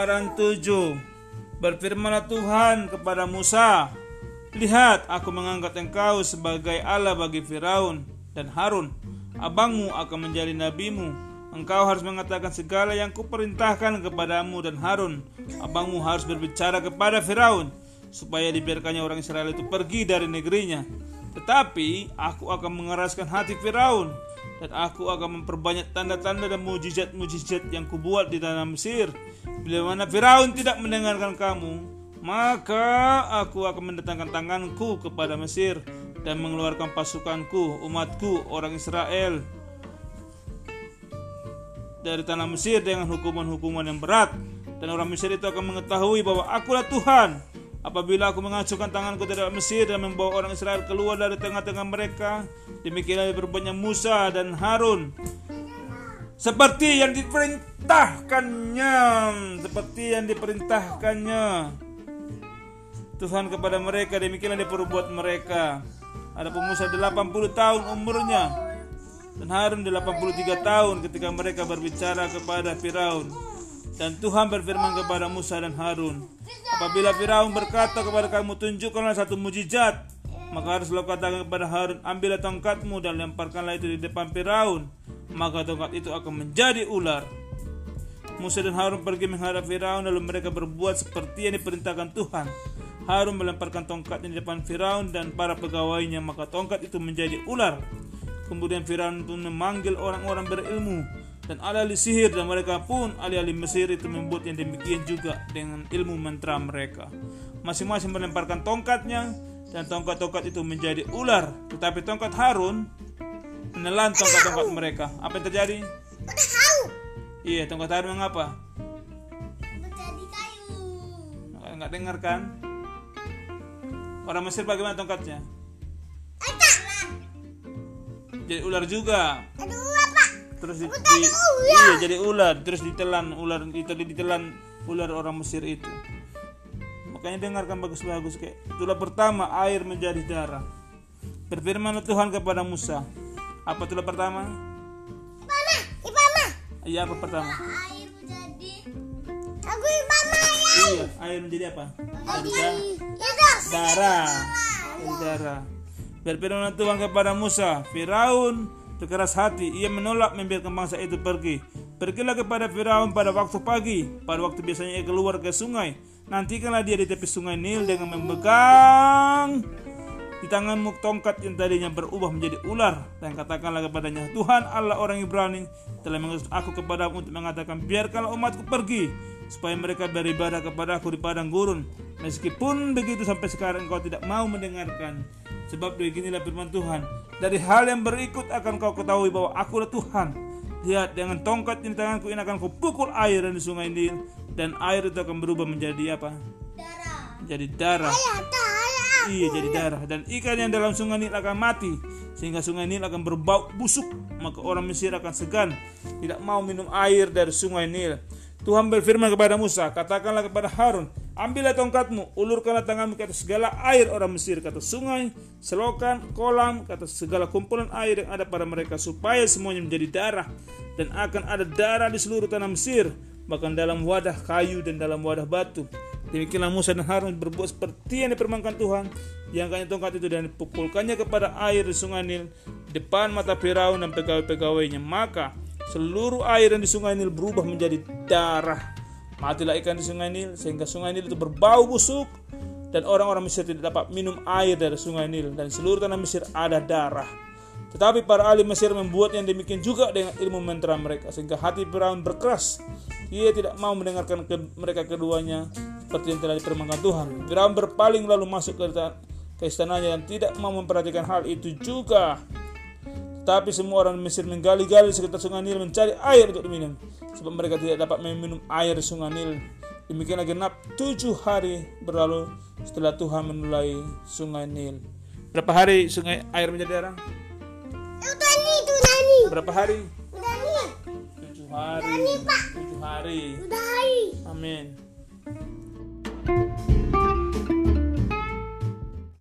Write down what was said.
Tawaran tujuh. Berfirmanlah Tuhan kepada Musa Lihat aku mengangkat engkau sebagai Allah bagi Firaun dan Harun. Abangmu akan menjadi nabimu. Engkau harus mengatakan segala yang kuperintahkan kepadamu dan Harun. Abangmu harus berbicara kepada Firaun Supaya dibiarkannya orang Israel itu pergi dari negerinya Tetapi aku akan mengeraskan hati Firaun dan aku akan memperbanyak tanda-tanda dan mujizat-mujizat yang kubuat di tanah Mesir. Bila mana Firaun tidak mendengarkan kamu, maka aku akan mendatangkan tanganku kepada Mesir dan mengeluarkan pasukanku, umatku, orang Israel. Dari tanah Mesir dengan hukuman-hukuman yang berat. Dan orang Mesir itu akan mengetahui bahwa akulah Tuhan Apabila aku mengacungkan tanganku terhadap Mesir dan membawa orang Israel keluar dari tengah-tengah mereka, demikianlah berbuatnya Musa dan Harun. Seperti yang diperintahkannya, seperti yang diperintahkannya. Tuhan kepada mereka, demikianlah dia perbuat mereka. Ada Musa 80 tahun umurnya dan Harun 83 tahun ketika mereka berbicara kepada Firaun. Dan Tuhan berfirman kepada Musa dan Harun, Apabila Firaun berkata kepada kamu, tunjukkanlah satu mujizat, maka harus lo katakan kepada Harun, ambillah tongkatmu dan lemparkanlah itu di depan Firaun, maka tongkat itu akan menjadi ular. Musa dan Harun pergi menghadap Firaun lalu mereka berbuat seperti yang diperintahkan Tuhan. Harun melemparkan tongkatnya di depan Firaun dan para pegawainya, maka tongkat itu menjadi ular. Kemudian Firaun pun memanggil orang-orang berilmu dan alih-alih sihir dan mereka pun alih-alih Mesir itu membuat yang demikian juga dengan ilmu mantra mereka. Masing-masing melemparkan tongkatnya dan tongkat-tongkat itu menjadi ular. Tetapi tongkat Harun menelan tongkat-tongkat mereka. Apa yang terjadi? Iya, tongkat Harun mengapa? Menjadi kayu. Enggak dengar kan? Orang Mesir bagaimana tongkatnya? Jadi ular juga. Aduh? Terus di, di- iya jadi ular. Terus ditelan ular itu ditelan ular orang Mesir itu. Makanya dengarkan bagus-bagus kayak tulah pertama air menjadi darah. Berfirman Tuhan kepada Musa. Apa tulah pertama? Ipama. iya apa pertama? Air menjadi. Aku Ipama ya. iya air menjadi apa? Darah. Menjadi darah. Berfirman Tuhan kepada Musa Firaun berkeras hati ia menolak membiarkan bangsa itu pergi. Pergilah kepada Firaun pada waktu pagi. Pada waktu biasanya ia keluar ke sungai. Nantikanlah dia di tepi sungai Nil dengan memegang di tanganmu tongkat yang tadinya berubah menjadi ular. Dan katakanlah kepadanya Tuhan Allah orang Ibrani telah mengutus aku kepadamu untuk mengatakan biarkanlah umatku pergi supaya mereka beribadah kepada aku di padang gurun. Meskipun begitu sampai sekarang engkau tidak mau mendengarkan sebab beginilah firman Tuhan. Dari hal yang berikut akan kau ketahui bahwa akulah Tuhan. Lihat dengan tongkat di tanganku ini akan kau pukul air di sungai Nil dan air itu akan berubah menjadi apa? Darah. menjadi darah. Ya, darah. Iya jadi darah. Dan ikan yang dalam sungai Nil akan mati. Sehingga sungai Nil akan berbau busuk. Maka orang Mesir akan segan. Tidak mau minum air dari sungai Nil. Tuhan berfirman kepada Musa, katakanlah kepada Harun, ambillah tongkatmu, ulurkanlah tanganmu ke atas segala air orang Mesir, kata sungai, selokan, kolam, kata segala kumpulan air yang ada pada mereka, supaya semuanya menjadi darah, dan akan ada darah di seluruh tanah Mesir, bahkan dalam wadah kayu dan dalam wadah batu. Demikianlah Musa dan Harun berbuat seperti yang dipermankan Tuhan. Diangkatnya tongkat itu dan dipukulkannya kepada air di sungai Nil depan mata Firaun dan pegawai-pegawainya. Maka seluruh air yang di sungai Nil berubah menjadi darah. Matilah ikan di sungai Nil sehingga sungai Nil itu berbau busuk dan orang-orang Mesir tidak dapat minum air dari sungai Nil dan seluruh tanah Mesir ada darah. Tetapi para ahli Mesir membuat yang demikian juga dengan ilmu mantra mereka sehingga hati Firaun berkeras. Ia tidak mau mendengarkan ke- mereka keduanya seperti yang telah dipermankan Tuhan. Firaun berpaling lalu masuk ke, ke istananya dan tidak mau memperhatikan hal itu juga. Tetapi semua orang Mesir menggali-gali sekitar sungai Nil mencari air untuk diminum sebab mereka tidak dapat meminum air sungai Nil. Demikianlah genap tujuh hari berlalu setelah Tuhan menulai sungai Nil. Berapa hari sungai air menjadi darah? Itu Dani, itu Dani. Berapa hari? Dani. Tujuh hari. Tujuh hari. Udah hari. Amin.